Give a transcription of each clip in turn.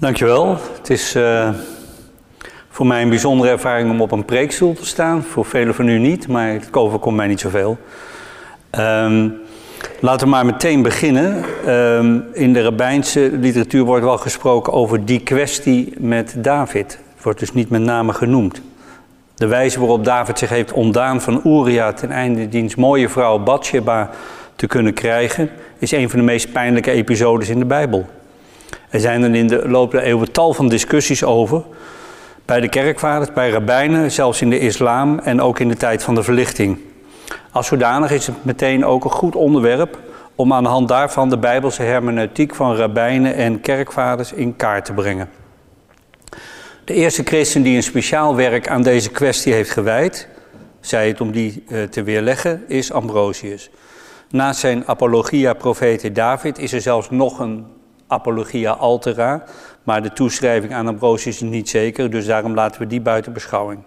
Dankjewel. Het is uh, voor mij een bijzondere ervaring om op een preekstoel te staan. Voor velen van u niet, maar het overkomt mij niet zoveel. Um, laten we maar meteen beginnen. Um, in de rabbijnse literatuur wordt wel gesproken over die kwestie met David. Het wordt dus niet met name genoemd. De wijze waarop David zich heeft ontdaan van Uria ten einde diens mooie vrouw Bathsheba te kunnen krijgen, is een van de meest pijnlijke episodes in de Bijbel. Er zijn er in de loop der eeuwen tal van discussies over. Bij de kerkvaders, bij rabbijnen, zelfs in de islam en ook in de tijd van de verlichting. Als zodanig is het meteen ook een goed onderwerp om aan de hand daarvan de Bijbelse hermeneutiek van rabbijnen en kerkvaders in kaart te brengen. De eerste christen die een speciaal werk aan deze kwestie heeft gewijd, zei het om die eh, te weerleggen, is Ambrosius. Naast zijn Apologia Profete David is er zelfs nog een Apologia Altera, maar de toeschrijving aan Ambrosius is niet zeker, dus daarom laten we die buiten beschouwing.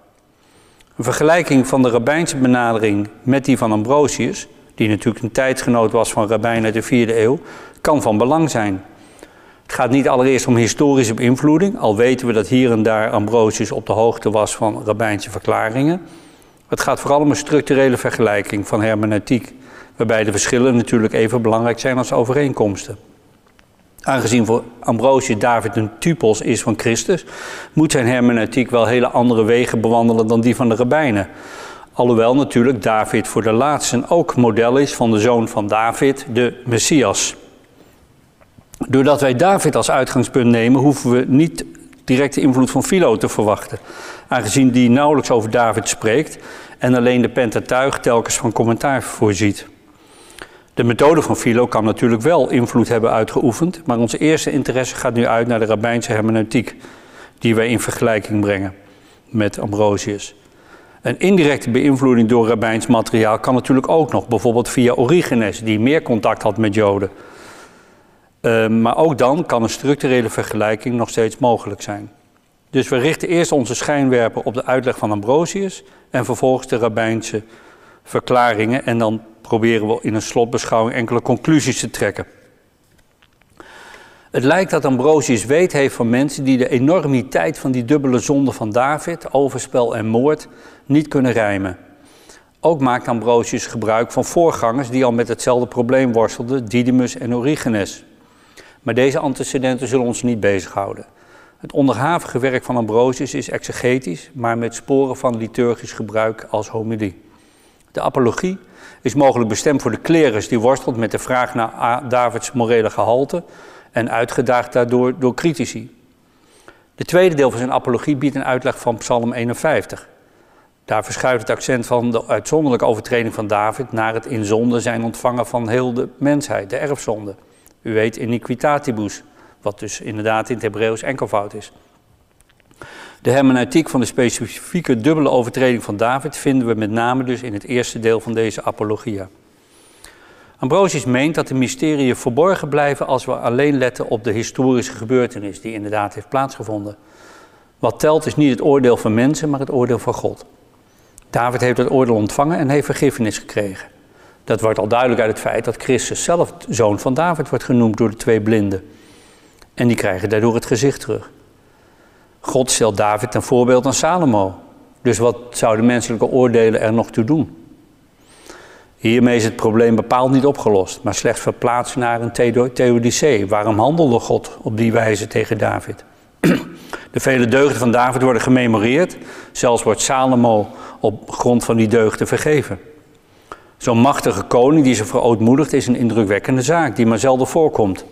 Een vergelijking van de rabbijnse benadering met die van Ambrosius, die natuurlijk een tijdgenoot was van rabbijn uit de vierde eeuw, kan van belang zijn. Het gaat niet allereerst om historische beïnvloeding, al weten we dat hier en daar Ambrosius op de hoogte was van rabbijnse verklaringen. Het gaat vooral om een structurele vergelijking van hermeneutiek, waarbij de verschillen natuurlijk even belangrijk zijn als overeenkomsten. Aangezien voor Ambrosius David een typos is van Christus, moet zijn hermeneutiek wel hele andere wegen bewandelen dan die van de rabbijnen. Alhoewel natuurlijk David voor de laatsten ook model is van de zoon van David, de Messias. Doordat wij David als uitgangspunt nemen, hoeven we niet direct de invloed van Philo te verwachten. Aangezien die nauwelijks over David spreekt en alleen de Pentateuch telkens van commentaar voorziet. De methode van Philo kan natuurlijk wel invloed hebben uitgeoefend, maar onze eerste interesse gaat nu uit naar de rabbijnse hermeneutiek, die wij in vergelijking brengen met Ambrosius. Een indirecte beïnvloeding door rabbijns materiaal kan natuurlijk ook nog, bijvoorbeeld via Origenes, die meer contact had met Joden. Uh, maar ook dan kan een structurele vergelijking nog steeds mogelijk zijn. Dus we richten eerst onze schijnwerper op de uitleg van Ambrosius en vervolgens de rabbijnse verklaringen en dan proberen we in een slotbeschouwing enkele conclusies te trekken. Het lijkt dat Ambrosius weet heeft van mensen die de enormiteit van die dubbele zonde van David, overspel en moord, niet kunnen rijmen. Ook maakt Ambrosius gebruik van voorgangers die al met hetzelfde probleem worstelden, Didymus en Origenes. Maar deze antecedenten zullen ons niet bezighouden. Het onderhavige werk van Ambrosius is exegetisch, maar met sporen van liturgisch gebruik als homilie. De apologie is mogelijk bestemd voor de klerus die worstelt met de vraag naar Davids morele gehalte en uitgedaagd daardoor door critici. De tweede deel van zijn apologie biedt een uitleg van Psalm 51. Daar verschuift het accent van de uitzonderlijke overtreding van David naar het in zonde zijn ontvangen van heel de mensheid, de erfzonde. U weet iniquitatibus, wat dus inderdaad in het Hebreeuws enkelvoud is. De hermeneutiek van de specifieke dubbele overtreding van David vinden we met name dus in het eerste deel van deze apologia. Ambrosius meent dat de mysterieën verborgen blijven als we alleen letten op de historische gebeurtenis die inderdaad heeft plaatsgevonden. Wat telt is niet het oordeel van mensen, maar het oordeel van God. David heeft het oordeel ontvangen en heeft vergiffenis gekregen. Dat wordt al duidelijk uit het feit dat Christus zelf zoon van David wordt genoemd door de twee blinden. En die krijgen daardoor het gezicht terug. God stelt David ten voorbeeld aan Salomo. Dus wat zouden menselijke oordelen er nog toe doen? Hiermee is het probleem bepaald niet opgelost, maar slechts verplaatst naar een theodicee. Waarom handelde God op die wijze tegen David? De vele deugden van David worden gememoreerd. Zelfs wordt Salomo op grond van die deugden vergeven. Zo'n machtige koning die ze verootmoedigt is een indrukwekkende zaak die maar zelden voorkomt.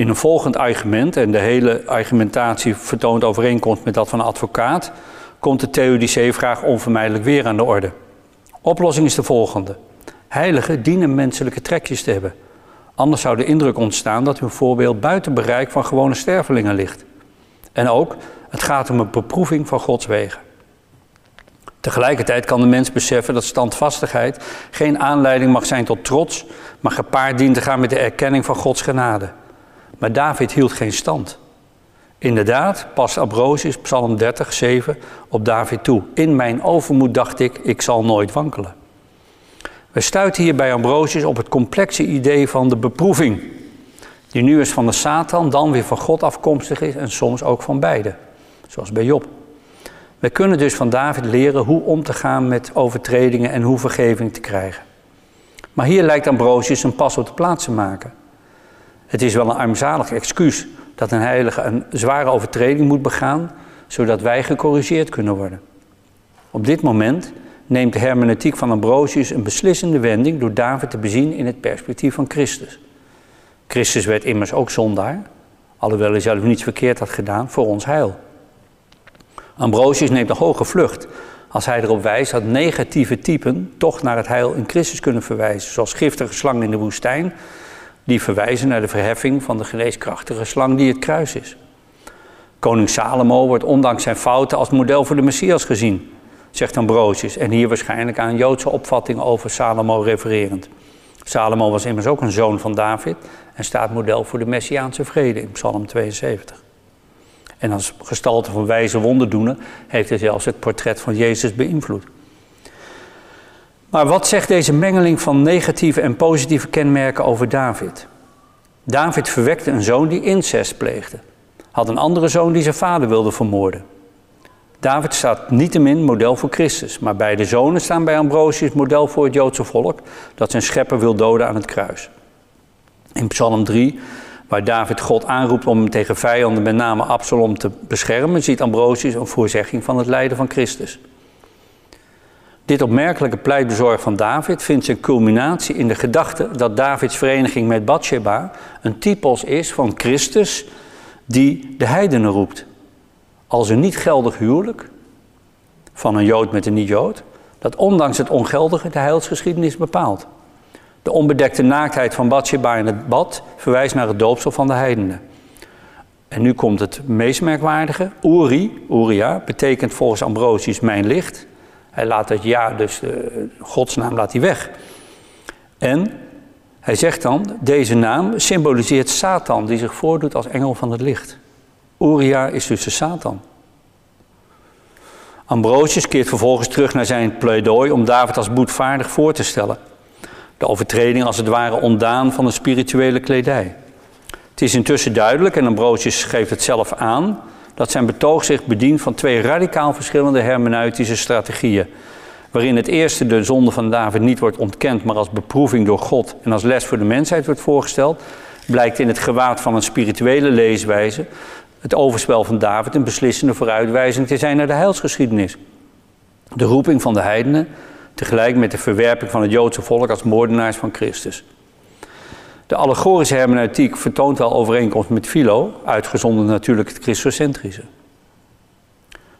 In een volgend argument, en de hele argumentatie vertoont overeenkomst met dat van een advocaat, komt de theodicee-vraag onvermijdelijk weer aan de orde. Oplossing is de volgende. Heiligen dienen menselijke trekjes te hebben. Anders zou de indruk ontstaan dat hun voorbeeld buiten bereik van gewone stervelingen ligt. En ook, het gaat om een beproeving van Gods wegen. Tegelijkertijd kan de mens beseffen dat standvastigheid geen aanleiding mag zijn tot trots, maar gepaard dient te gaan met de erkenning van Gods genade. Maar David hield geen stand. Inderdaad, past Ambrosius, Psalm 30, 7, op David toe. In mijn overmoed dacht ik, ik zal nooit wankelen. We stuiten hier bij Ambrosius op het complexe idee van de beproeving. Die nu eens van de Satan, dan weer van God afkomstig is en soms ook van beide. Zoals bij Job. We kunnen dus van David leren hoe om te gaan met overtredingen en hoe vergeving te krijgen. Maar hier lijkt Ambrosius een pas op de plaats te maken. Het is wel een armzalig excuus dat een heilige een zware overtreding moet begaan, zodat wij gecorrigeerd kunnen worden. Op dit moment neemt de hermeneutiek van Ambrosius een beslissende wending door David te bezien in het perspectief van Christus. Christus werd immers ook zondaar, alhoewel hij zelf niets verkeerd had gedaan voor ons heil. Ambrosius neemt een hoge vlucht als hij erop wijst dat negatieve typen toch naar het heil in Christus kunnen verwijzen, zoals giftige slangen in de woestijn, die verwijzen naar de verheffing van de geneeskrachtige slang die het kruis is. Koning Salomo wordt ondanks zijn fouten als model voor de Messias gezien, zegt Ambrosius, en hier waarschijnlijk aan Joodse opvattingen over Salomo refererend. Salomo was immers ook een zoon van David en staat model voor de Messiaanse vrede in Psalm 72. En als gestalte van wijze wonderdoener heeft hij zelfs het portret van Jezus beïnvloed. Maar wat zegt deze mengeling van negatieve en positieve kenmerken over David? David verwekte een zoon die incest pleegde. Had een andere zoon die zijn vader wilde vermoorden. David staat niettemin model voor Christus, maar beide zonen staan bij Ambrosius model voor het Joodse volk dat zijn schepper wil doden aan het kruis. In Psalm 3 waar David God aanroept om hem tegen vijanden, met name Absalom, te beschermen, ziet Ambrosius een voorzegging van het lijden van Christus. Dit opmerkelijke pleitbezorg van David vindt zijn culminatie in de gedachte dat Davids vereniging met Bathsheba een typos is van Christus die de heidenen roept. Als een niet geldig huwelijk van een Jood met een niet-Jood, dat ondanks het ongeldige de heilsgeschiedenis bepaalt. De onbedekte naaktheid van Bathsheba in het bad verwijst naar het doopsel van de heidenen. En nu komt het meest merkwaardige. Uri, Uria, betekent volgens Ambrosius mijn licht. Hij laat het ja, dus de godsnaam laat hij weg. En hij zegt dan, deze naam symboliseert Satan die zich voordoet als engel van het licht. Uria is dus de Satan. Ambrosius keert vervolgens terug naar zijn pleidooi om David als boetvaardig voor te stellen. De overtreding als het ware ontdaan van de spirituele kledij. Het is intussen duidelijk, en Ambrosius geeft het zelf aan, dat zijn betoog zich bedient van twee radicaal verschillende hermeneutische strategieën. Waarin het eerste de zonde van David niet wordt ontkend, maar als beproeving door God en als les voor de mensheid wordt voorgesteld, blijkt in het gewaad van een spirituele leeswijze het overspel van David een beslissende vooruitwijzing te zijn naar de heilsgeschiedenis. De roeping van de heidenen tegelijk met de verwerping van het Joodse volk als moordenaars van Christus. De allegorische hermeneutiek vertoont wel overeenkomst met Philo, uitgezonderd natuurlijk het Christocentrische.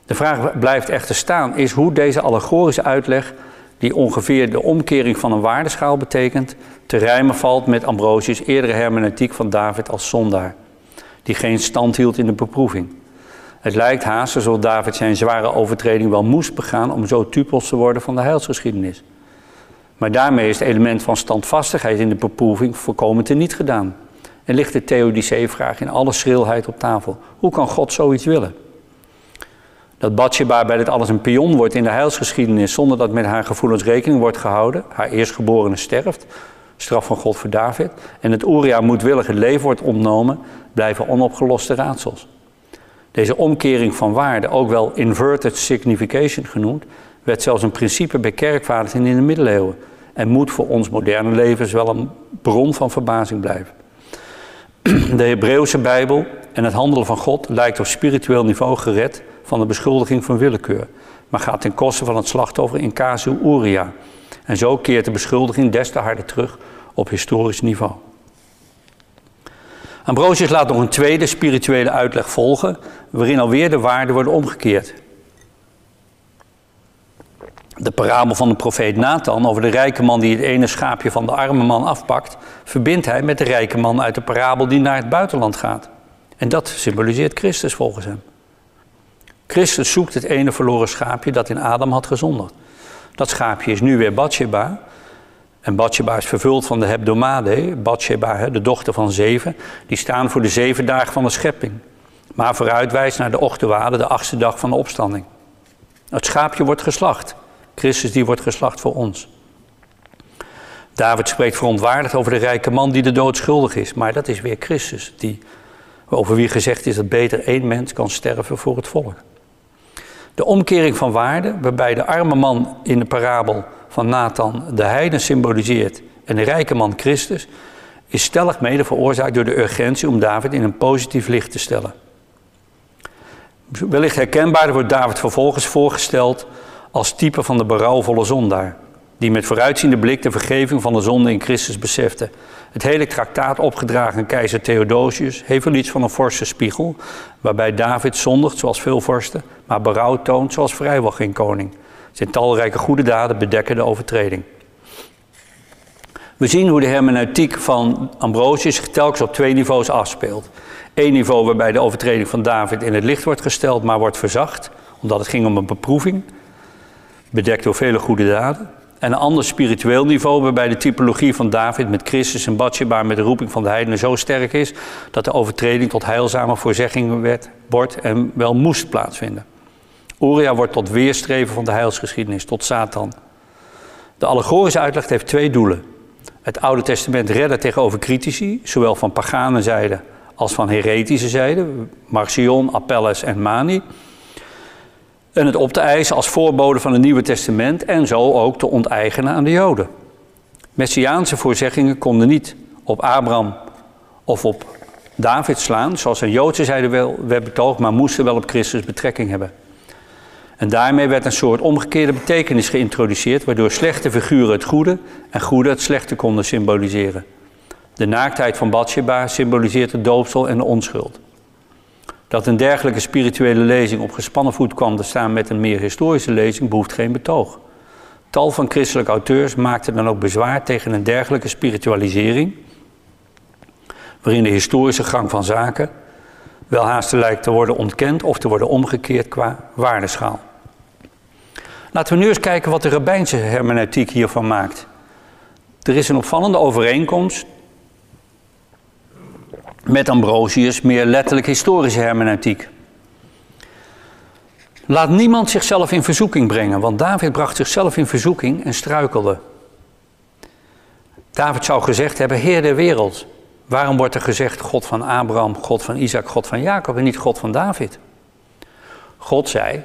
De vraag blijft echter staan, is hoe deze allegorische uitleg, die ongeveer de omkering van een waardeschaal betekent, te rijmen valt met Ambrosius' eerdere hermeneutiek van David als zondaar, die geen stand hield in de beproeving. Het lijkt haast alsof David zijn zware overtreding wel moest begaan om zo typos te worden van de heilsgeschiedenis. Maar daarmee is het element van standvastigheid in de beproeving voorkomen teniet gedaan. En ligt de Theodicee-vraag in alle schrilheid op tafel. Hoe kan God zoiets willen? Dat Bathsheba bij dit alles een pion wordt in de heilsgeschiedenis zonder dat met haar gevoelens rekening wordt gehouden. Haar eerstgeborene sterft, straf van God voor David. En het Uria moedwillig het leven wordt ontnomen, blijven onopgeloste raadsels. Deze omkering van waarde, ook wel inverted signification genoemd, werd zelfs een principe bij kerkvaders in de middeleeuwen en moet voor ons moderne levens wel een bron van verbazing blijven. De Hebreeuwse Bijbel en het handelen van God lijkt op spiritueel niveau gered van de beschuldiging van willekeur, maar gaat ten koste van het slachtoffer in casu Uria. En zo keert de beschuldiging des te harder terug op historisch niveau. Ambrosius laat nog een tweede spirituele uitleg volgen, waarin alweer de waarden worden omgekeerd. De parabel van de profeet Nathan over de rijke man die het ene schaapje van de arme man afpakt, verbindt hij met de rijke man uit de parabel die naar het buitenland gaat. En dat symboliseert Christus volgens hem. Christus zoekt het ene verloren schaapje dat in Adam had gezondigd. Dat schaapje is nu weer Bathsheba, en Bathsheba is vervuld van de hebdomade, Bathsheba, de dochter van zeven, die staan voor de zeven dagen van de schepping. Maar vooruitwijst naar de ochtendwade, de achtste dag van de opstanding. Het schaapje wordt geslacht. Christus die wordt geslacht voor ons. David spreekt verontwaardigd over de rijke man die de dood schuldig is. Maar dat is weer Christus, die, over wie gezegd is dat beter één mens kan sterven voor het volk. De omkering van waarde, waarbij de arme man in de parabel van Nathan de heiden symboliseert en de rijke man Christus, is stellig mede veroorzaakt door de urgentie om David in een positief licht te stellen. Wellicht herkenbaar wordt David vervolgens voorgesteld als type van de berouwvolle zondaar, die met vooruitziende blik de vergeving van de zonde in Christus besefte. Het hele traktaat opgedragen aan keizer Theodosius heeft wel iets van een forse spiegel, waarbij David zondigt zoals veel vorsten, maar berouw toont zoals vrijwel geen koning. Zijn talrijke goede daden bedekken de overtreding. We zien hoe de hermeneutiek van Ambrosius telkens op twee niveaus afspeelt. Eén niveau waarbij de overtreding van David in het licht wordt gesteld, maar wordt verzacht, omdat het ging om een beproeving, bedekt door vele goede daden. En een ander spiritueel niveau waarbij de typologie van David met Christus en Bathsheba met de roeping van de heidenen zo sterk is dat de overtreding tot heilzame voorzegging werd, wordt en wel moest plaatsvinden. Uria wordt tot weerstreven van de heilsgeschiedenis, tot Satan. De allegorische uitleg heeft twee doelen. Het Oude Testament redden tegenover critici, zowel van pagane zijde als van heretische zijde, Marcion, Apelles en Mani. En het op te eisen als voorbode van het Nieuwe Testament en zo ook te onteigenen aan de Joden. Messiaanse voorzeggingen konden niet op Abraham of op David slaan, zoals een Joodse zijde wel werd betoogd, maar moesten wel op Christus betrekking hebben. En daarmee werd een soort omgekeerde betekenis geïntroduceerd, waardoor slechte figuren het goede en goede het slechte konden symboliseren. De naaktheid van Bathsheba symboliseert het doopsel en de onschuld. Dat een dergelijke spirituele lezing op gespannen voet kwam te staan met een meer historische lezing behoeft geen betoog. Tal van christelijke auteurs maakten dan ook bezwaar tegen een dergelijke spiritualisering, waarin de historische gang van zaken wel haast lijkt te worden ontkend of te worden omgekeerd qua waardeschaal. Laten we nu eens kijken wat de rabbijnse hermeneutiek hiervan maakt. Er is een opvallende overeenkomst met Ambrosius, meer letterlijk historische hermeneutiek. Laat niemand zichzelf in verzoeking brengen, want David bracht zichzelf in verzoeking en struikelde. David zou gezegd hebben, Heer der wereld. Waarom wordt er gezegd God van Abraham, God van Isaac, God van Jacob en niet God van David? God zei,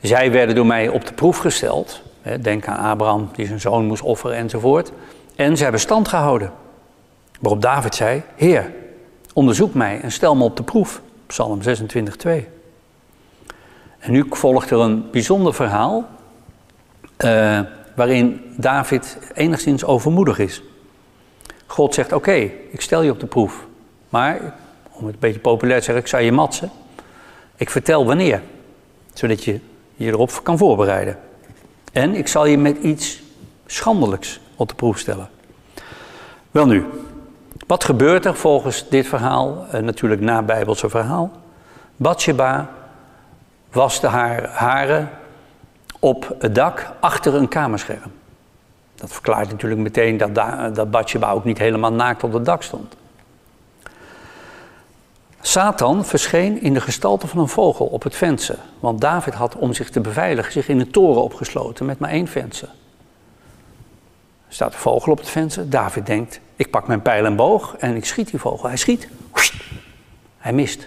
zij werden door mij op de proef gesteld. Denk aan Abraham die zijn zoon moest offeren enzovoort. En ze hebben stand gehouden. Waarop David zei, Heer, onderzoek mij en stel me op de proef. Psalm 26, 2. En nu volgt er een bijzonder verhaal uh, waarin David enigszins overmoedig is. God zegt, oké, ik stel je op de proef. Maar, om het een beetje populair te zeggen, ik zal je matsen. Ik vertel wanneer, zodat je je erop kan voorbereiden. En ik zal je met iets schandelijks op de proef stellen. Wel nu, wat gebeurt er volgens dit verhaal, eh, natuurlijk na Bijbelse verhaal? Bathsheba waste haar haren op het dak achter een kamerscherm. Dat verklaart natuurlijk meteen dat, dat Bathsheba ook niet helemaal naakt op het dak stond. Satan verscheen in de gestalte van een vogel op het venster. Want David had om zich te beveiligen zich in een toren opgesloten met maar één venster. Staat een vogel op het venster. David denkt, ik pak mijn pijl en boog en ik schiet die vogel. Hij schiet. Hij mist.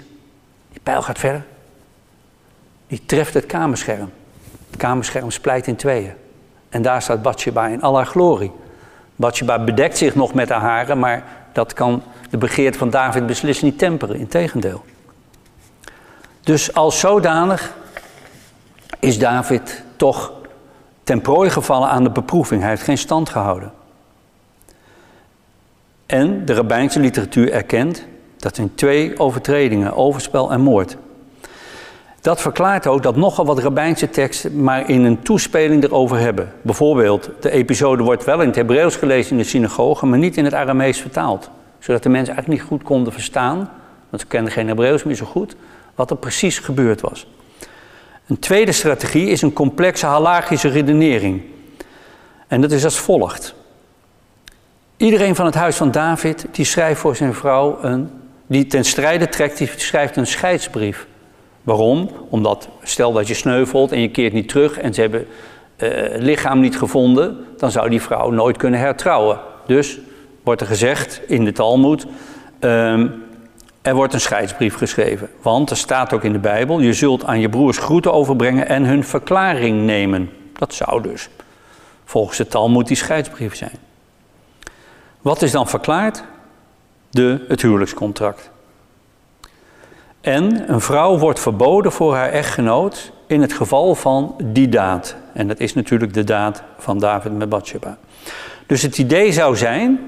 Die pijl gaat verder. Die treft het kamerscherm. Het kamerscherm splijt in tweeën. En daar staat Bathsheba in al haar glorie. Bathsheba bedekt zich nog met haar haren, maar dat kan de begeerte van David beslist niet temperen, integendeel. Dus als zodanig is David toch ten prooi gevallen aan de beproeving. Hij heeft geen stand gehouden. En de rabbijnse literatuur erkent dat zijn twee overtredingen, overspel en moord. Dat verklaart ook dat nogal wat rabbijnse teksten maar in een toespeling erover hebben. Bijvoorbeeld, de episode wordt wel in het Hebreeuws gelezen in de synagoge, maar niet in het Aramees vertaald zodat de mensen eigenlijk niet goed konden verstaan, want ze kenden geen Hebreeuws meer zo goed, wat er precies gebeurd was. Een tweede strategie is een complexe halagische redenering. En dat is als volgt. Iedereen van het huis van David, die schrijft voor zijn vrouw een, die ten strijde trekt, die schrijft een scheidsbrief. Waarom? Omdat, stel dat je sneuvelt en je keert niet terug en ze hebben lichaam niet gevonden, dan zou die vrouw nooit kunnen hertrouwen. Dus wordt er gezegd in de Talmud, ehm, er wordt een scheidsbrief geschreven. Want er staat ook in de Bijbel, je zult aan je broers groeten overbrengen en hun verklaring nemen. Dat zou dus volgens de Talmud die scheidsbrief zijn. Wat is dan verklaard? De, het huwelijkscontract. En een vrouw wordt verboden voor haar echtgenoot in het geval van die daad. En dat is natuurlijk de daad van David met Bathsheba. Dus het idee zou zijn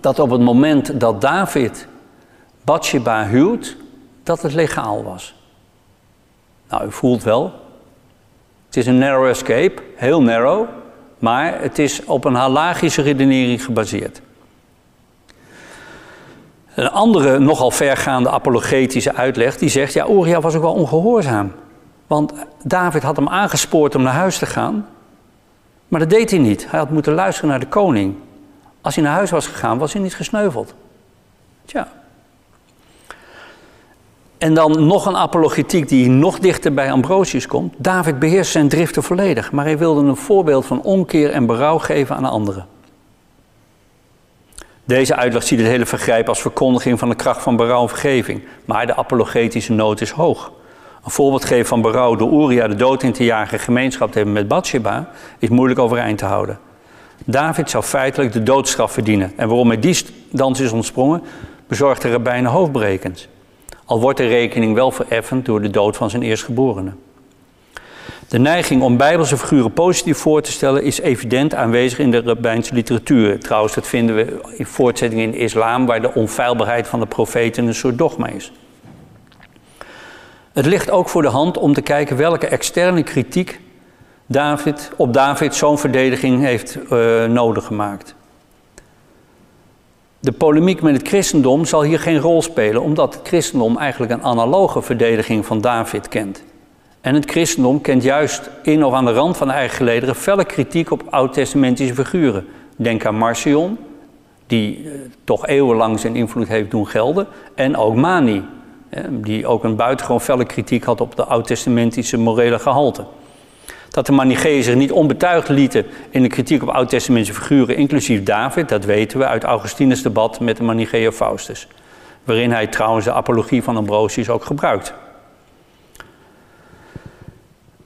dat op het moment dat David Bathsheba huwt, dat het legaal was. Nou, u voelt wel. Het is een narrow escape, heel narrow, maar het is op een halagische redenering gebaseerd. Een andere, nogal vergaande apologetische uitleg, die zegt, ja, Uriah was ook wel ongehoorzaam. Want David had hem aangespoord om naar huis te gaan, maar dat deed hij niet. Hij had moeten luisteren naar de koning. Als hij naar huis was gegaan, was hij niet gesneuveld. Tja. En dan nog een apologetiek die nog dichter bij Ambrosius komt. David beheerst zijn driften volledig, maar hij wilde een voorbeeld van omkeer en berouw geven aan anderen. Deze uitleg ziet het hele vergrijp als verkondiging van de kracht van berouw en vergeving, maar de apologetische nood is hoog. Een voorbeeld geven van berouw door Uria de dood in te jagen gemeenschap te hebben met Bathsheba is moeilijk overeind te houden. David zou feitelijk de doodstraf verdienen. En waarom hij die dans is ontsprongen, bezorgde rabbijnen hoofdbrekend. Al wordt de rekening wel vereffend door de dood van zijn eerstgeborene. De neiging om bijbelse figuren positief voor te stellen is evident aanwezig in de rabbijnse literatuur. Trouwens, dat vinden we in voortzetting in de islam, waar de onfeilbaarheid van de profeten een soort dogma is. Het ligt ook voor de hand om te kijken welke externe kritiek David, op David zo'n verdediging heeft uh, nodig gemaakt. De polemiek met het christendom zal hier geen rol spelen, omdat het christendom eigenlijk een analoge verdediging van David kent. En het christendom kent juist in of aan de rand van de eigen gelederen felle kritiek op oud-testamentische figuren. Denk aan Marcion, die eh, toch eeuwenlang zijn invloed heeft doen gelden, en ook Mani, die ook een buitengewoon felle kritiek had op de oud-testamentische morele gehalte. Dat de Manicheeën zich niet onbetuigd lieten in de kritiek op oud-testamentische figuren, inclusief David, dat weten we uit Augustinus' debat met de Manicheeën Faustus. Waarin hij trouwens de apologie van Ambrosius ook gebruikt.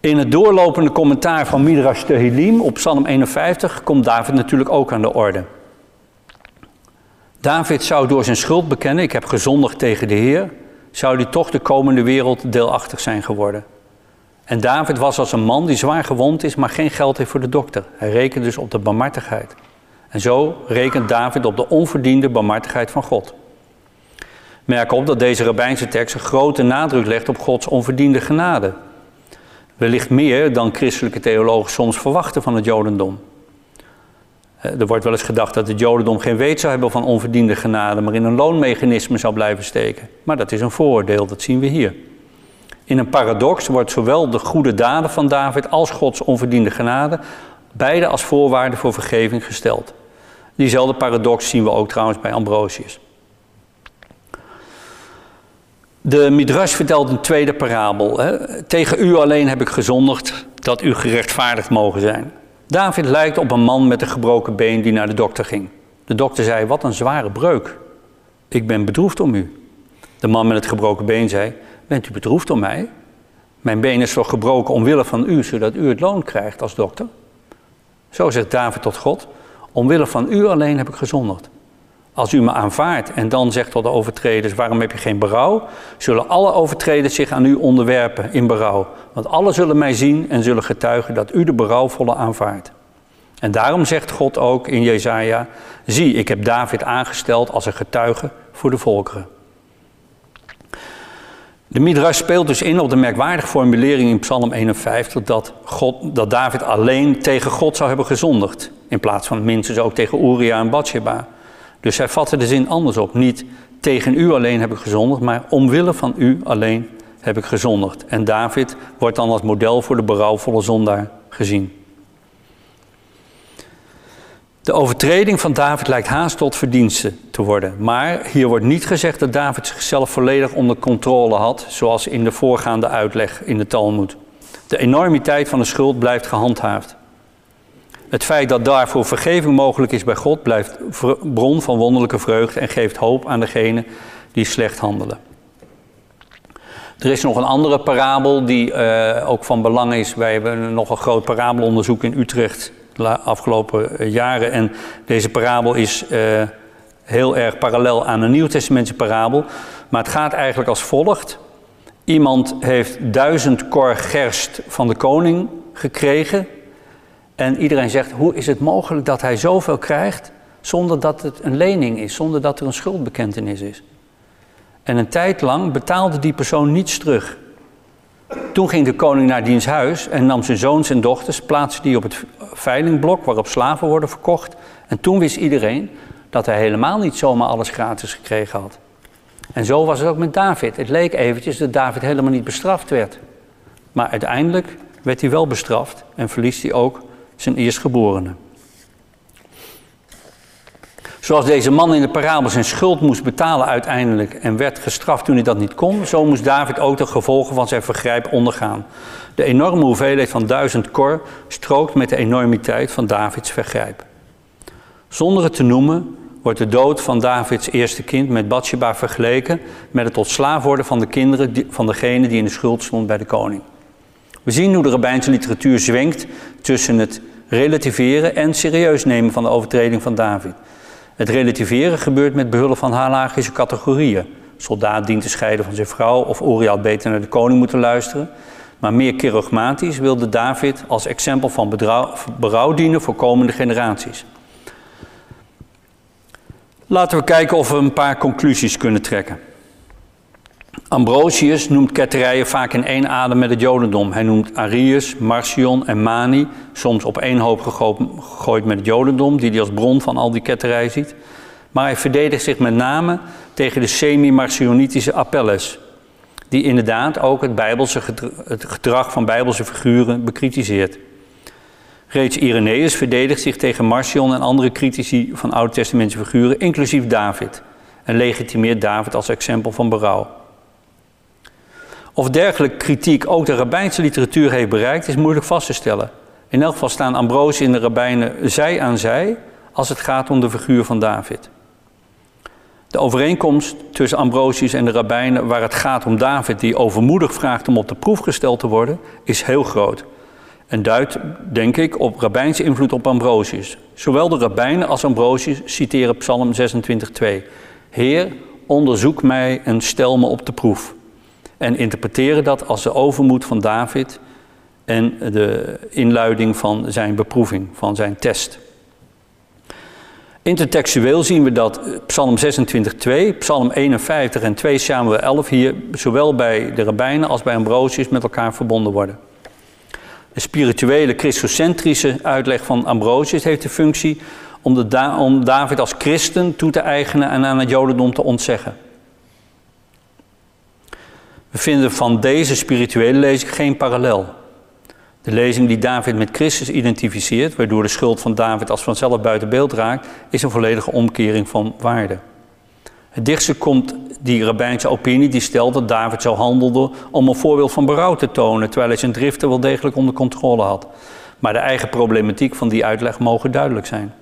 In het doorlopende commentaar van Midrash Tehillim op Psalm 51 komt David natuurlijk ook aan de orde. David zou door zijn schuld bekennen, ik heb gezondigd tegen de Heer, zou hij toch de komende wereld deelachtig zijn geworden. En David was als een man die zwaar gewond is, maar geen geld heeft voor de dokter. Hij rekent dus op de barmhartigheid. En zo rekent David op de onverdiende barmhartigheid van God. Merk op dat deze rabbijnse tekst een grote nadruk legt op Gods onverdiende genade. Wellicht meer dan christelijke theologen soms verwachten van het Jodendom. Er wordt wel eens gedacht dat het Jodendom geen weet zou hebben van onverdiende genade, maar in een loonmechanisme zou blijven steken. Maar dat is een vooroordeel, dat zien we hier. In een paradox wordt zowel de goede daden van David als Gods onverdiende genade beide als voorwaarde voor vergeving gesteld. Diezelfde paradox zien we ook trouwens bij Ambrosius. De Midrash vertelt een tweede parabel. Hè. Tegen u alleen heb ik gezondigd dat u gerechtvaardigd mogen zijn. David lijkt op een man met een gebroken been die naar de dokter ging. De dokter zei: Wat een zware breuk. Ik ben bedroefd om u. De man met het gebroken been zei: Bent u bedroefd om mij? Mijn been is toch gebroken omwille van u, zodat u het loon krijgt als dokter? Zo zegt David tot God: Omwille van u alleen heb ik gezondigd. Als u me aanvaardt en dan zegt tot de overtreders: Waarom heb je geen berouw? Zullen alle overtreders zich aan u onderwerpen in berouw. Want alle zullen mij zien en zullen getuigen dat u de berouwvolle aanvaardt. En daarom zegt God ook in Jezaja: Zie, ik heb David aangesteld als een getuige voor de volkeren. De Midrash speelt dus in op de merkwaardige formulering in Psalm 51 dat, God, dat David alleen tegen God zou hebben gezondigd. In plaats van minstens ook tegen Uria en Bathsheba. Dus hij vatte de zin anders op. Niet tegen u alleen heb ik gezondigd, maar omwille van u alleen heb ik gezondigd. En David wordt dan als model voor de berouwvolle zondaar gezien. De overtreding van David lijkt haast tot verdienste te worden. Maar hier wordt niet gezegd dat David zichzelf volledig onder controle had, zoals in de voorgaande uitleg in de Talmud. De enormiteit van de schuld blijft gehandhaafd. Het feit dat daarvoor vergeving mogelijk is bij God blijft bron van wonderlijke vreugde en geeft hoop aan degenen die slecht handelen. Er is nog een andere parabel die uh, ook van belang is. Wij hebben nog een groot parabelonderzoek in Utrecht afgelopen eh, jaren. En deze parabel is uh, heel erg parallel aan een Nieuwtestamentse parabel. Maar het gaat eigenlijk als volgt. Iemand heeft duizend kor gerst van de koning gekregen. En iedereen zegt, hoe is het mogelijk dat hij zoveel krijgt zonder dat het een lening is, zonder dat er een schuldbekentenis is? En een tijd lang betaalde die persoon niets terug. Toen ging de koning naar diens huis en nam zijn zoons en dochters, plaatste die op het veilingblok waarop slaven worden verkocht. En toen wist iedereen dat hij helemaal niet zomaar alles gratis gekregen had. En zo was het ook met David. Het leek eventjes dat David helemaal niet bestraft werd. Maar uiteindelijk werd hij wel bestraft en verliest hij ook zijn eerstgeborene. Zoals deze man in de parabel zijn schuld moest betalen uiteindelijk en werd gestraft toen hij dat niet kon, zo moest David ook de gevolgen van zijn vergrijp ondergaan. De enorme hoeveelheid van duizend kor strookt met de enormiteit van Davids vergrijp. Zonder het te noemen wordt de dood van Davids eerste kind met Bathsheba vergeleken met het tot slaaf worden van de kinderen van degene die in de schuld stond bij de koning. We zien hoe de rabbijnse literatuur zwenkt tussen het relativeren en serieus nemen van de overtreding van David. Het relativeren gebeurt met behulp van halagische categorieën. Soldaat dient te scheiden van zijn vrouw of Uriah had beter naar de koning moeten luisteren. Maar meer kerogmatisch wilde David als exempel van berouw dienen voor komende generaties. Laten we kijken of we een paar conclusies kunnen trekken. Ambrosius noemt ketterijen vaak in één adem met het jodendom. Hij noemt Arius, Marcion en Mani, soms op één hoop gegooid met het jodendom, die hij als bron van al die ketterijen ziet. Maar hij verdedigt zich met name tegen de semi-Marcionitische appelles, die inderdaad ook het, bijbelse het gedrag van bijbelse figuren bekritiseert. Reeds Irenaeus verdedigt zich tegen Marcion en andere critici van Oude-testamentse figuren, inclusief David, en legitimeert David als exempel van berouw. Of dergelijke kritiek ook de rabbijnse literatuur heeft bereikt, is moeilijk vast te stellen. In elk geval staan Ambrosius en de rabbijnen zij aan zij als het gaat om de figuur van David. De overeenkomst tussen Ambrosius en de rabbijnen waar het gaat om David, die overmoedig vraagt om op de proef gesteld te worden, is heel groot. En duidt, denk ik, op rabbijnse invloed op Ambrosius. Zowel de rabbijnen als Ambrosius citeren Psalm 26:2. Heer, onderzoek mij en stel me op de proef en interpreteren dat als de overmoed van David en de inluiding van zijn beproeving, van zijn test. Intertextueel zien we dat Psalm 26:2, Psalm 51 en 2 Samuel 11 hier zowel bij de rabbijnen als bij Ambrosius met elkaar verbonden worden. De spirituele christocentrische uitleg van Ambrosius heeft de functie om, de om David als christen toe te eigenen en aan het jodendom te ontzeggen. We vinden van deze spirituele lezing geen parallel. De lezing die David met Christus identificeert, waardoor de schuld van David als vanzelf buiten beeld raakt, is een volledige omkering van waarde. Het dichtste komt die rabbijnse opinie die stelt dat David zo handelde om een voorbeeld van berouw te tonen, terwijl hij zijn driften wel degelijk onder controle had. Maar de eigen problematiek van die uitleg mogen duidelijk zijn.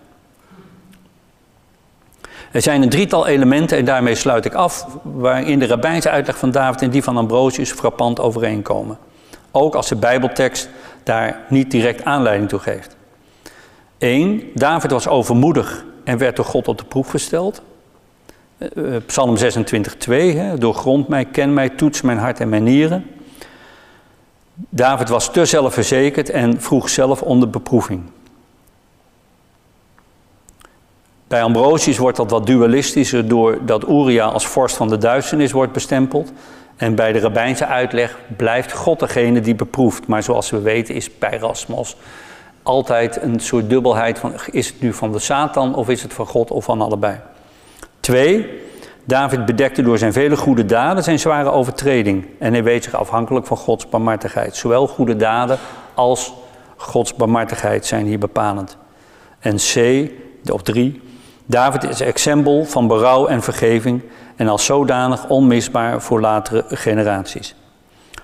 Er zijn een drietal elementen, en daarmee sluit ik af, waarin de rabbijnse uitleg van David en die van Ambrosius frappant overeenkomen. Ook als de Bijbeltekst daar niet direct aanleiding toe geeft. 1. David was overmoedig en werd door God op de proef gesteld. Uh, Psalm 26, 2. Doorgrond mij, ken mij, toets mijn hart en mijn nieren. David was te zelfverzekerd en vroeg zelf om de beproeving. Bij Ambrosius wordt dat wat dualistischer doordat Uria als vorst van de duisternis wordt bestempeld. En bij de rabbijnse uitleg blijft God degene die beproeft. Maar zoals we weten is Pyrasmos altijd een soort dubbelheid van is het nu van de Satan of is het van God of van allebei. Twee, David bedekte door zijn vele goede daden zijn zware overtreding. En hij weet zich afhankelijk van Gods barmhartigheid. Zowel goede daden als Gods barmhartigheid zijn hier bepalend. En C, of drie, David is exempel van berouw en vergeving en als zodanig onmisbaar voor latere generaties.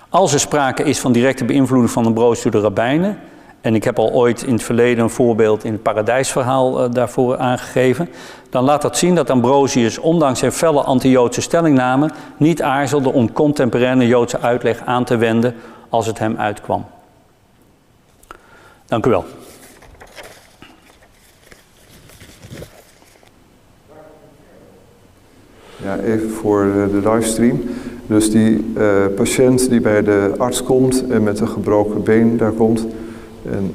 Als er sprake is van directe beïnvloeding van Ambrosius door de rabbijnen, en ik heb al ooit in het verleden een voorbeeld in het paradijsverhaal uh, daarvoor aangegeven, dan laat dat zien dat Ambrosius, ondanks zijn felle anti-Joodse stellingnamen, niet aarzelde om contemporaine Joodse uitleg aan te wenden als het hem uitkwam. Dank u wel. Ja, even voor de livestream. Dus die uh, patiënt die bij de arts komt en met een gebroken been daar komt. En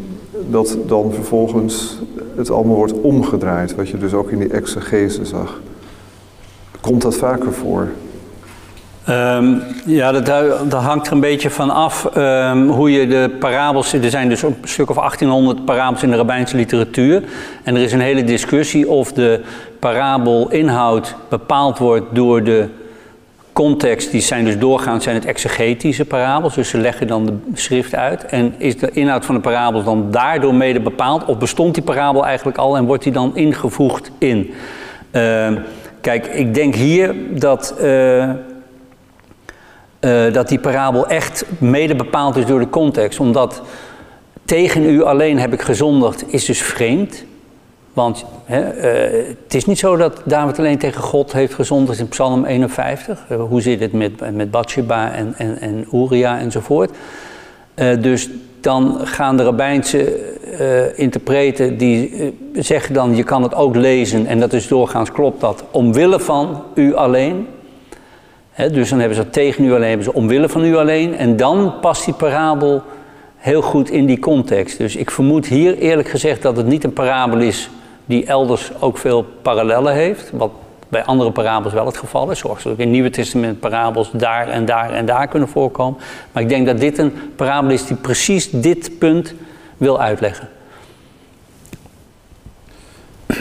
dat dan vervolgens het allemaal wordt omgedraaid, wat je dus ook in die exegese zag. Komt dat vaker voor? Um, ja, dat, dat, hangt er een beetje van af um, hoe je de parabels... Er zijn dus een stuk of 1800 parabels in de rabbijnse literatuur. En er is een hele discussie of de parabelinhoud bepaald wordt door de context. Die zijn dus doorgaans zijn het exegetische parabels. Dus ze leggen dan de schrift uit. En is de inhoud van de parabels dan daardoor mede bepaald? Of bestond die parabel eigenlijk al en wordt die dan ingevoegd in? Uh, kijk, ik denk hier dat... Uh, uh, dat die parabel echt mede bepaald is door de context. Omdat tegen u alleen heb ik gezondigd is dus vreemd. Want hè, uh, het is niet zo dat David alleen tegen God heeft gezondigd in Psalm 51. Uh, hoe zit het met, met Bathsheba en, en, en Uria enzovoort. dus dan gaan de rabbijnse interpreten die zeggen dan je kan het ook lezen. En dat is doorgaans klopt dat. Omwille van u alleen dus dan hebben ze tegen u alleen, hebben ze omwille van u alleen. En dan past die parabel heel goed in die context. Dus ik vermoed hier eerlijk gezegd dat het niet een parabel is die elders ook veel parallellen heeft. Wat bij andere parabels wel het geval is. Zoals ook in Nieuwe Testament parabels daar en daar en daar kunnen voorkomen. Maar ik denk dat dit een parabel is die precies dit punt wil uitleggen.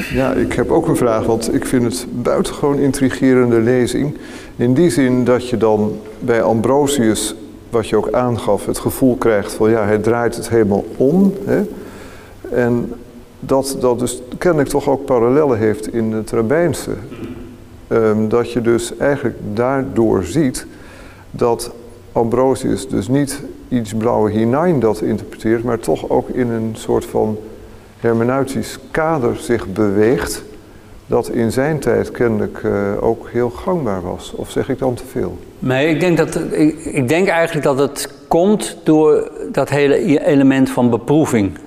Ja, ik heb ook een vraag, want ik vind het buitengewoon intrigerende lezing. In die zin dat je dan bij Ambrosius, wat je ook aangaf, het gevoel krijgt van ja, hij draait het helemaal om. Hè? En dat dat dus kennelijk toch ook parallellen heeft in het Rabijnse. Um, dat je dus eigenlijk daardoor ziet dat Ambrosius dus niet iets blauwe hinein dat interpreteert, maar toch ook in een soort van hermeneutisch kader zich beweegt, dat in zijn tijd kennelijk uh, ook heel gangbaar was. Of zeg ik dan te veel? Nee, ik denk, dat, ik, denk eigenlijk dat het komt door dat hele element van beproeving.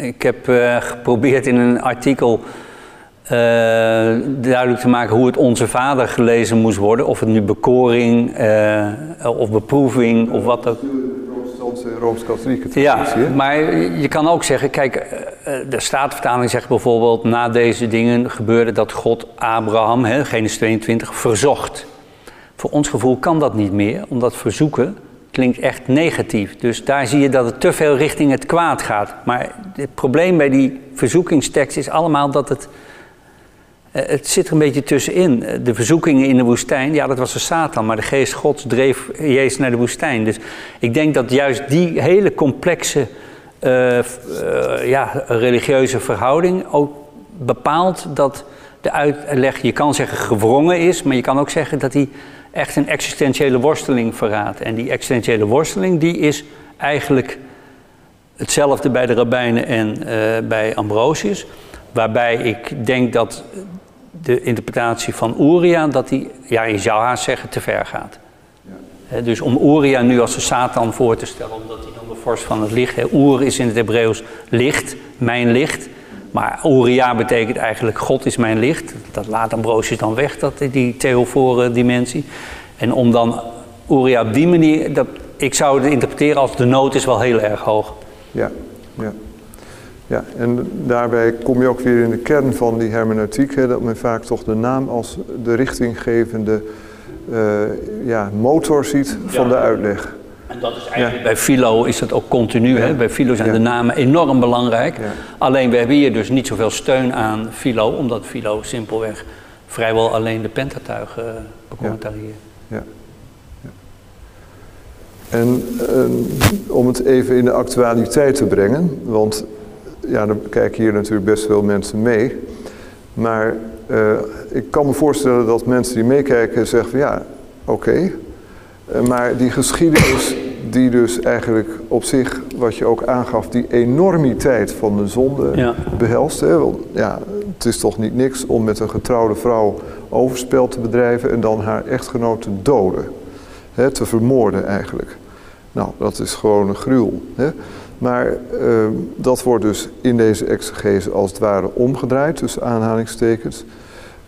Ik heb uh, geprobeerd in een artikel uh, duidelijk te maken hoe het Onze Vader gelezen moest worden. Of het nu bekoring of beproeving of wat ook. Rooms-Katholieke Ja, maar je kan ook zeggen, kijk, eh, de Statenvertaling zegt bijvoorbeeld, na deze dingen gebeurde dat God Abraham, hè, Genesis 22, verzocht. Voor ons gevoel kan dat niet meer, omdat verzoeken klinkt echt negatief. Dus daar zie je dat het te veel richting het kwaad gaat. Maar het probleem bij die verzoekingstekst is allemaal dat het eh, het zit er een beetje tussenin. Eh, de verzoekingen in de woestijn, ja, dat was de Satan, maar de geest Gods dreef Jezus naar de woestijn. Dus ik denk dat juist die hele complexe uh, uh, ja, religieuze verhouding ook bepaalt dat de uitleg, je kan zeggen gewrongen is, maar je kan ook zeggen dat hij echt een existentiële worsteling verraadt. En die existentiële worsteling, die is eigenlijk hetzelfde bij de rabbijnen en bij Ambrosius. Waarbij ik denk dat de interpretatie van Uria, dat die, ja, je zou haast zeggen, te ver gaat. Ja. dus om Uria nu als de Satan voor te stellen, omdat hij dan de vorst van het licht... Ur is in het Hebreeuws licht, mijn licht. Maar Uria betekent eigenlijk God is mijn licht. Dat laat Ambrosius dan weg, dat, die theofore dimensie. En om dan Uria op die manier... Dat, ik zou het interpreteren als de nood is wel heel erg hoog. Ja, ja. Ja, en daarbij kom je ook weer in de kern van die hermeneutiek, hè, dat men vaak toch de naam als de richtinggevende uh, ja, motor ziet van de uitleg. En dat is eigenlijk bij Philo is dat ook continu. Hè? Bij Philo zijn de namen enorm belangrijk. Alleen we hebben hier dus niet zoveel steun aan Philo, omdat Philo simpelweg vrijwel alleen de Pentatuigen uh, becommentarieert. Ja. En uh, om het even in de actualiteit te brengen, want ja, dan kijken hier natuurlijk best veel mensen mee. Maar uh, ik kan me voorstellen dat mensen die meekijken zeggen van ja, oké. Okay. Uh, maar die geschiedenis die dus eigenlijk op zich, wat je ook aangaf, die enormiteit van de zonde Ja. behelst. Hè? Want ja, het is toch niet niks om met een getrouwde vrouw overspel te bedrijven en dan haar echtgenoot te doden. Hè? Te vermoorden eigenlijk. Nou, dat is gewoon een gruwel. Hè? Maar eh, dat wordt dus in deze exegese als het ware omgedraaid, tussen aanhalingstekens.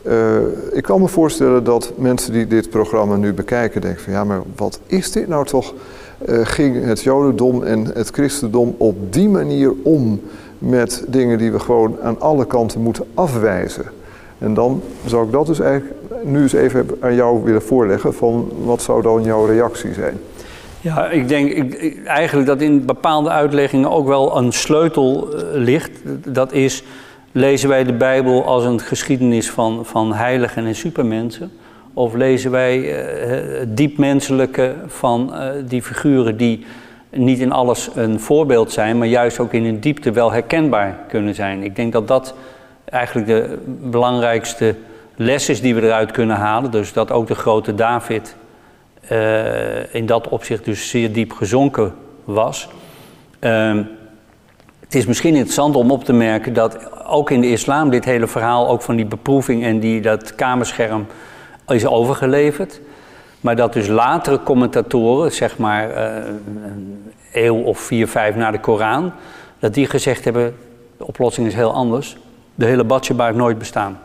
Eh, ik kan me voorstellen dat mensen die dit programma nu bekijken denken ja, maar wat is dit nou toch? Eh, ging het Jodendom en het Christendom op die manier om met dingen die we gewoon aan alle kanten moeten afwijzen? En dan zou ik dat dus eigenlijk nu eens even aan jou willen voorleggen van wat zou dan jouw reactie zijn? Ja, ik denk ik, eigenlijk dat in bepaalde uitleggingen ook wel een sleutel eh, ligt. Dat is, lezen wij de Bijbel als een geschiedenis van, van heiligen en supermensen? Of lezen wij eh, het diepmenselijke van eh, die figuren die niet in alles een voorbeeld zijn, maar juist ook in hun diepte wel herkenbaar kunnen zijn? Ik denk dat dat eigenlijk de belangrijkste les is die we eruit kunnen halen. Dus dat ook de grote David eh, in dat opzicht dus zeer diep gezonken was. Ehm, het is misschien interessant om op te merken dat ook in de islam dit hele verhaal ook van die beproeving en die, dat kamerscherm is overgeleverd. Maar dat dus latere commentatoren, zeg maar eh, een eeuw of vier, vijf na de Koran, dat die gezegd hebben, de oplossing is heel anders. De hele Batsheba heeft nooit bestaan.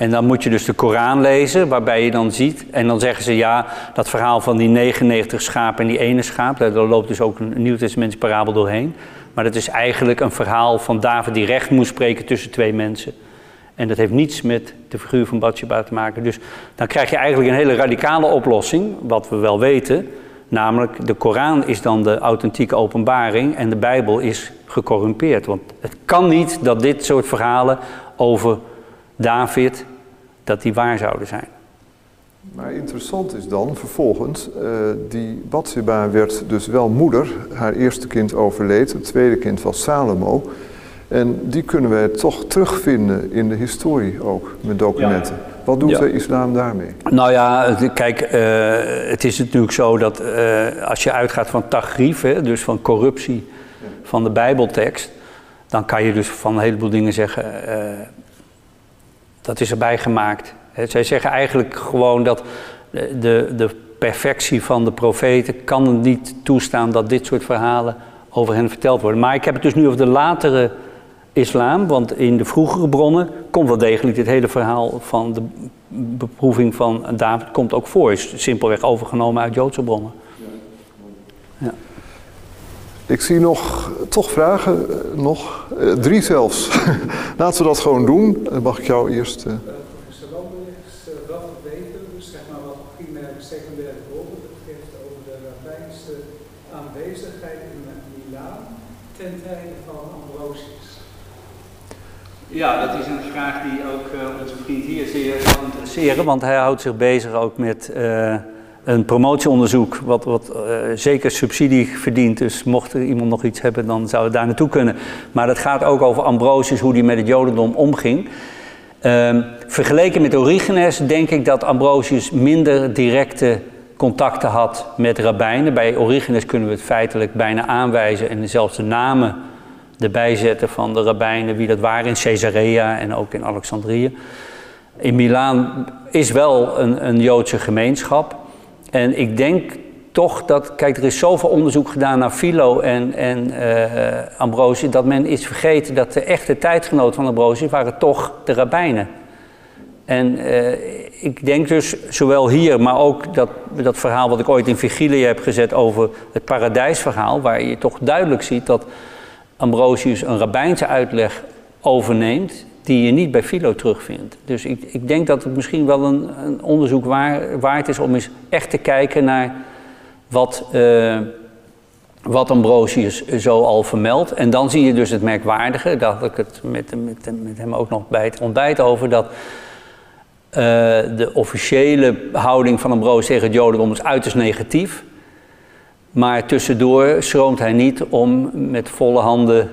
En dan moet je dus de Koran lezen, waarbij je dan ziet. En dan zeggen ze ja, dat verhaal van die 99 schapen en die ene schaap, daar loopt dus ook een Nieuw-Testamentische parabel doorheen. Maar dat is eigenlijk een verhaal van David die recht moest spreken tussen twee mensen. En dat heeft niets met de figuur van Bathsheba te maken. Dus dan krijg je eigenlijk een hele radicale oplossing, wat we wel weten. Namelijk, de Koran is dan de authentieke openbaring en de Bijbel is gecorrumpeerd. Want het kan niet dat dit soort verhalen over David, dat die waar zouden zijn. Maar interessant is dan vervolgens, eh, die Bathsheba werd dus wel moeder. Haar eerste kind overleed, het tweede kind was Salomo. En die kunnen wij toch terugvinden in de historie ook, met documenten. Wat doet Ja. de islam daarmee? Nou ja, kijk, eh, het is natuurlijk zo dat eh, als je uitgaat van tagrif, hè, dus van corruptie van de Bijbeltekst, dan kan je dus van een heleboel dingen zeggen, eh, dat is erbij gemaakt. Zij zeggen eigenlijk gewoon dat de, de, de perfectie van de profeten kan niet toestaan dat dit soort verhalen over hen verteld worden. Maar ik heb het dus nu over de latere islam, want in de vroegere bronnen komt wel degelijk dit hele verhaal van de beproeving van David komt ook voor. Is simpelweg overgenomen uit Joodse bronnen. Ik zie nog, toch vragen, eh, nog eh, drie zelfs. Laten we dat gewoon doen. Dan mag ik jou eerst... eh, Professor wel te weten, dus zeg maar wat primaire en secundaire bronnen betreft over de rabbijnse aanwezigheid in Milaan ten tijde van Ambrosius. Ja, dat is een vraag die ook uh, onze vriend hier zeer zou interesseren, want hij houdt zich bezig ook met uh, een promotieonderzoek, wat, wat uh, zeker subsidie verdient. Dus mocht er iemand nog iets hebben, dan zou het daar naartoe kunnen. Maar dat gaat ook over Ambrosius, hoe die met het Jodendom omging. Uh, vergeleken met Origenes denk ik dat Ambrosius minder directe contacten had met rabbijnen. Bij Origenes kunnen we het feitelijk bijna aanwijzen en zelfs de namen erbij zetten van de rabbijnen, wie dat waren in Caesarea en ook in Alexandrië. In Milaan is wel een, een Joodse gemeenschap. En ik denk toch dat, kijk, er is zoveel onderzoek gedaan naar Philo en, en uh, Ambrosius, dat men is vergeten dat de echte tijdgenoten van Ambrosius waren toch de rabbijnen. En uh, ik denk dus, zowel hier, maar ook dat, dat verhaal wat ik ooit in Vigilië heb gezet over het paradijsverhaal, waar je toch duidelijk ziet dat Ambrosius een rabbijnse uitleg overneemt die je niet bij Philo terugvindt. Dus ik, ik denk dat het misschien wel een, een onderzoek waar, waard is om eens echt te kijken naar wat, uh, wat Ambrosius zo al vermeldt. En dan zie je dus het merkwaardige, daar had ik het met, met, met hem ook nog bij het ontbijt over, dat uh, de officiële houding van Ambrosius tegen het Jodendom is uiterst negatief. Maar tussendoor schroomt hij niet om met volle handen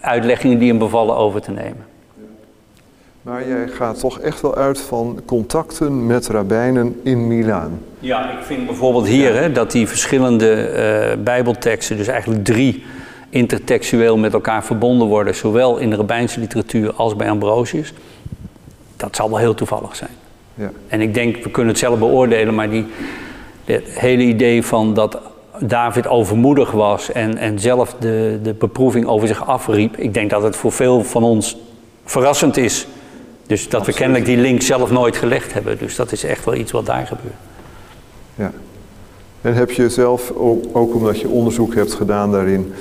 uitleggingen die hem bevallen over te nemen. Maar jij gaat toch echt wel uit van contacten met rabbijnen in Milaan. Ja, ik vind bijvoorbeeld hier hè, dat die verschillende eh, bijbelteksten, dus eigenlijk drie, intertextueel met elkaar verbonden worden, zowel in de rabbijnse literatuur als bij Ambrosius. Dat zal wel heel toevallig zijn. Ja. En ik denk, we kunnen het zelf beoordelen, maar die, het hele idee van dat David overmoedig was en, en zelf de, de beproeving over zich afriep, ik denk dat het voor veel van ons verrassend is. Dus dat we kennelijk die link zelf nooit gelegd hebben. Dus dat is echt wel iets wat daar gebeurt. Ja. En heb je zelf, ook, omdat je onderzoek hebt gedaan daarin,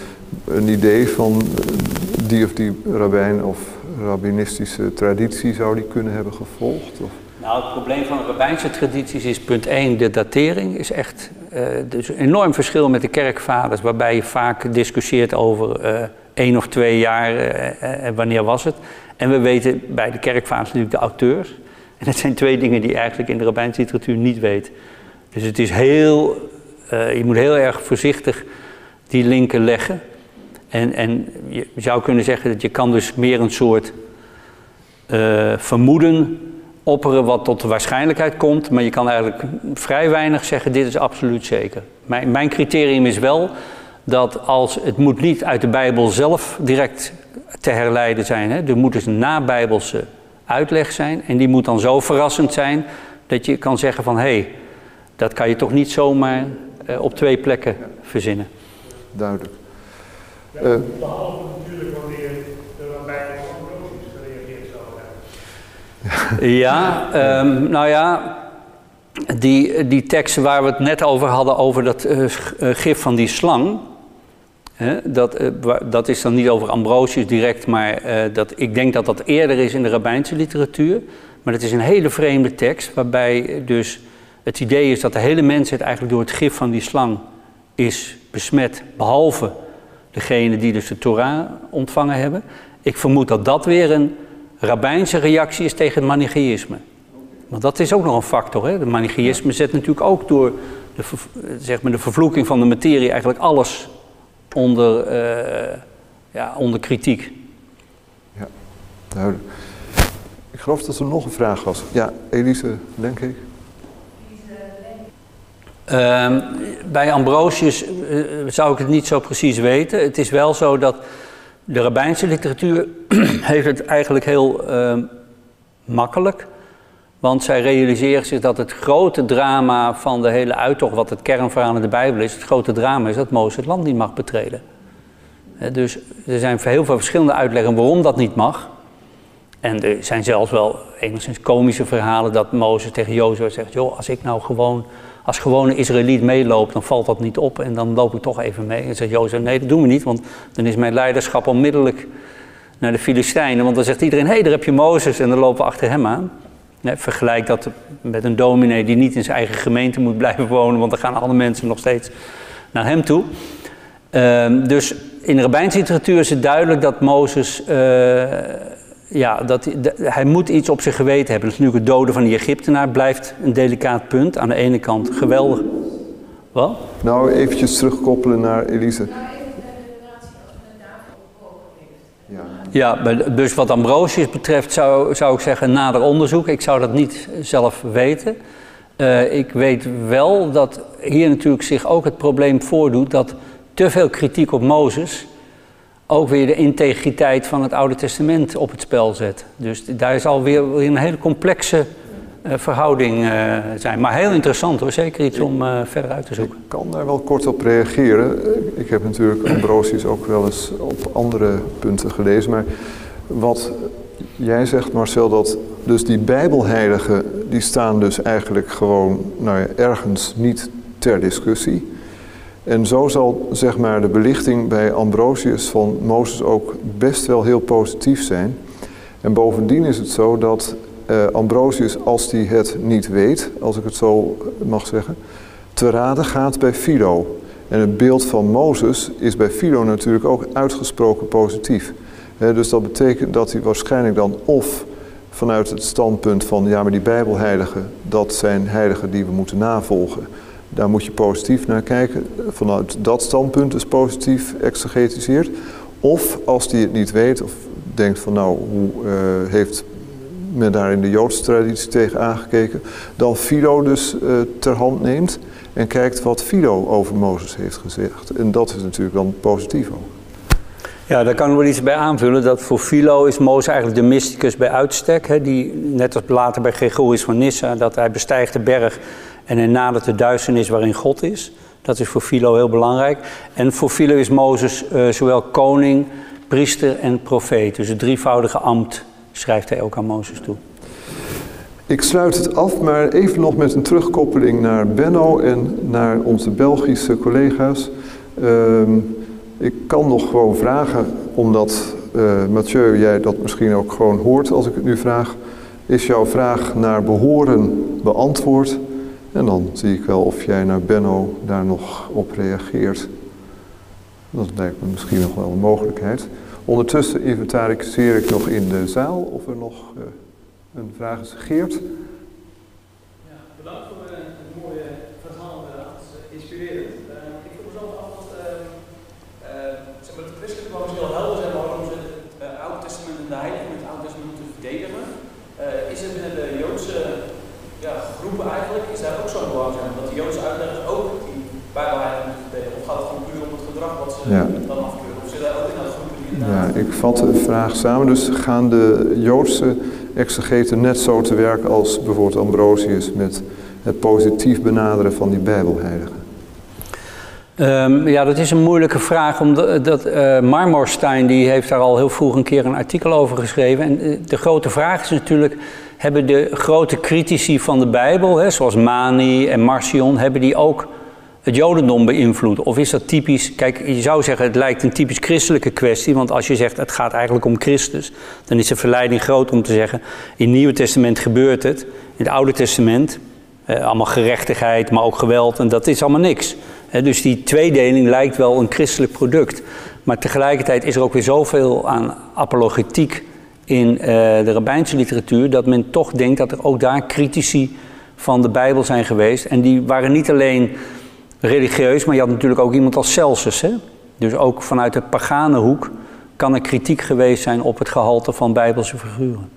een idee van eh, die of die rabbijn of rabbinistische traditie zou die kunnen hebben gevolgd? Of? Nou, het probleem van de rabbijnse tradities is punt 1, de datering is echt uh, dus een enorm verschil met de kerkvaders, waarbij je vaak discussieert over uh, één of twee jaar uh, en wanneer was het. En we weten bij de kerkvaders natuurlijk de auteurs. En dat zijn twee dingen die je eigenlijk in de rabbijnse literatuur niet weet. Dus het is heel, je moet heel erg voorzichtig die linken leggen. En, en je zou kunnen zeggen dat je kan dus meer een soort vermoeden opperen wat tot de waarschijnlijkheid komt, maar je kan eigenlijk vrij weinig zeggen, dit is absoluut zeker. Mijn, mijn criterium is wel dat als het moet niet uit de Bijbel zelf direct te herleiden zijn, hè, er moet dus een nabijbelse uitleg zijn en die moet dan zo verrassend zijn dat je kan zeggen van hé, hey, dat kan je toch niet zomaar uh, op twee plekken verzinnen. Duidelijk. Ja, uh, behalve natuurlijk wanneer de rabbijn Ambrosius gereageerd zou hebben. Ja, um, nou ja, die, die teksten waar we het net over hadden, over dat uh, gif van die slang. Dat, uh, dat is dan niet over Ambrosius direct, maar uh, dat, ik denk dat dat eerder is in de rabbijnse literatuur. Maar het is een hele vreemde tekst, waarbij dus het idee is dat de hele mensheid eigenlijk door het gif van die slang is besmet, behalve degene die dus de Torah ontvangen hebben. Ik vermoed dat dat weer een rabbijnse reactie is tegen het. Want dat is ook nog een factor. Hè? De manichaïsme zet natuurlijk ook door de, zeg maar de vervloeking van de materie eigenlijk alles onder, uh, ja, onder kritiek. Ja, duidelijk. Ik geloof dat er nog een vraag was. Ja, Elise, denk ik. Uh, bij Ambrosius uh, zou ik het niet zo precies weten. Het is wel zo dat de rabbijnse literatuur heeft het eigenlijk heel uh, makkelijk. Want zij realiseren zich dat het grote drama van de hele uittocht, wat het kernverhaal in de Bijbel is, het grote drama is dat Mozes het land niet mag betreden. Dus er zijn heel veel verschillende uitleggen waarom dat niet mag. En er zijn zelfs wel enigszins komische verhalen dat Mozes tegen Jozua zegt: Joh, als ik nou gewoon als gewone Israëliet meeloop, dan valt dat niet op en dan loop ik toch even mee. En zegt Jozef, nee, dat doen we niet, want dan is mijn leiderschap onmiddellijk naar de Filistijnen. Want dan zegt iedereen, hé, hey, daar heb je Mozes en dan lopen we achter hem aan. Vergelijk dat met een dominee die niet in zijn eigen gemeente moet blijven wonen, want dan gaan alle mensen nog steeds naar hem toe. Uh, dus in de rabbijnse literatuur is het duidelijk dat Mozes, uh, ja, dat, hij moet iets op zijn geweten hebben. Dus nu het doden van die Egyptenaar blijft een delicaat punt. Aan de ene kant geweldig. Wat? Nou, eventjes terugkoppelen naar Elise. Ja, dus wat Ambrosius betreft zou, zou ik zeggen nader onderzoek. Ik zou dat niet zelf weten. Uh, ik weet wel dat hier natuurlijk zich ook het probleem voordoet dat te veel kritiek op Mozes ook weer de integriteit van het Oude Testament op het spel zet. Dus daar zal weer een hele complexe verhouding uh, zijn. Maar heel interessant hoor, zeker iets om uh, verder uit te zoeken. Ik kan daar wel kort op reageren. Ik heb natuurlijk Ambrosius ook wel eens op andere punten gelezen. Maar wat jij zegt Marcel, dat dus die bijbelheiligen, die staan dus eigenlijk gewoon nou ergens niet ter discussie. En zo zal zeg maar, de belichting bij Ambrosius van Mozes ook best wel heel positief zijn. En bovendien is het zo dat uh, Ambrosius, als hij het niet weet, als ik het zo mag zeggen, te raden gaat bij Philo. En het beeld van Mozes is bij Philo natuurlijk ook uitgesproken positief. Dus dat betekent dat hij waarschijnlijk dan of vanuit het standpunt van ja, maar die Bijbelheiligen, dat zijn heiligen die we moeten navolgen. Daar moet je positief naar kijken. Vanuit dat standpunt is positief exegetiseerd. Of als hij het niet weet of denkt van nou, hoe uh, heeft men daar in de Joodse traditie tegen aangekeken, dan Philo dus uh, ter hand neemt en kijkt wat Philo over Mozes heeft gezegd. En dat is natuurlijk dan positief ook. Ja, daar kan ik wel iets bij aanvullen. Dat voor Philo is Mozes eigenlijk de mysticus bij uitstek. Hè, die, net als later bij Gregorius van Nyssa, dat hij bestijgt de berg en hij nadert de duisternis waarin God is. Dat is voor Philo heel belangrijk. En voor Philo is Mozes uh, zowel koning, priester en profeet. Dus het drievoudige ambt schrijft hij ook aan Mozes toe. Ik sluit het af, maar even nog met een terugkoppeling naar Benno en naar onze Belgische collega's. Uh, ik kan nog gewoon vragen, omdat uh, Mathieu, jij dat misschien ook gewoon hoort als ik het nu vraag. Is jouw vraag naar behoren beantwoord? En dan zie ik wel of jij naar Benno daar nog op reageert. Dat lijkt me misschien nog wel een mogelijkheid. Ondertussen inventariseer ik nog in de zaal of er nog uh, een vraag is. Geert? Ja, bedankt voor uh, het mooie verhaal, uh, inspirerend. ik vroeg mezelf af wat zeg maar, de christelijke gewoon heel helder zijn waarom ze het Oude Testament en de Heilige met het Oude Testament moeten verdedigen. is het binnen de Joodse ja, groepen eigenlijk, is daar ook zo belangrijk? Dat de Joodse uitleggers ook die Bijbelheilige moeten verdedigen? Of gaat het gewoon puur om het gedrag wat ze ja. dan afkeuren? Of zit daar ook in dat groepen die Ja, ik vat de vraag samen. Dus gaan de Joodse exegeten net zo te werk als bijvoorbeeld Ambrosius met het positief benaderen van die Bijbelheiligen? Um, ja, dat is een moeilijke vraag. Omdat dat, uh, Marmorstein die heeft daar al heel vroeg een keer een artikel over geschreven. En uh, de grote vraag is natuurlijk, hebben de grote critici van de Bijbel, hè, zoals Mani en Marcion, hebben die ook het Jodendom beïnvloed? Of is dat typisch, kijk, je zou zeggen het lijkt een typisch christelijke kwestie, want als je zegt het gaat eigenlijk om Christus, dan is de verleiding groot om te zeggen, in het Nieuwe Testament gebeurt het, in het Oude Testament, eh, allemaal gerechtigheid, maar ook geweld, en dat is allemaal niks. dus die tweedeling lijkt wel een christelijk product. Maar tegelijkertijd is er ook weer zoveel aan apologetiek in uh, de rabbijnse literatuur, dat men toch denkt dat er ook daar critici van de Bijbel zijn geweest. En die waren niet alleen religieus, maar je had natuurlijk ook iemand als Celsus. Hè? Dus ook vanuit de pagane hoek kan er kritiek geweest zijn op het gehalte van Bijbelse figuren.